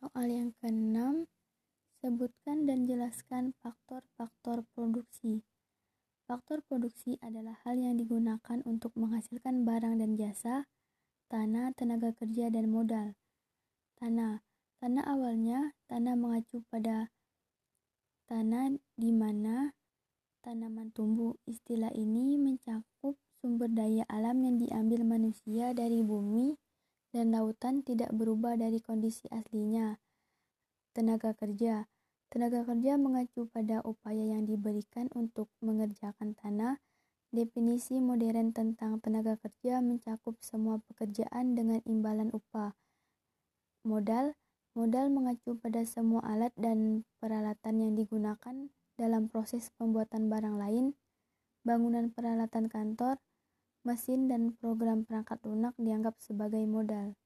Soal yang keenam, sebutkan dan jelaskan faktor-faktor produksi. Faktor produksi adalah hal yang digunakan untuk menghasilkan barang dan jasa, tanah, tenaga kerja, dan modal. Tanah. Tanah awalnya, tanah mengacu pada tanah di mana tanaman tumbuh. Istilah ini mencakup sumber daya alam yang diambil manusia dari bumi dan lautan tidak berubah dari kondisi aslinya. Tenaga kerja Tenaga kerja mengacu pada upaya yang diberikan untuk mengerjakan tanah. Definisi modern tentang tenaga kerja mencakup semua pekerjaan dengan imbalan upah. Modal Modal mengacu pada semua alat dan peralatan yang digunakan dalam proses pembuatan barang lain, bangunan peralatan kantor, mesin dan program perangkat lunak dianggap sebagai modal.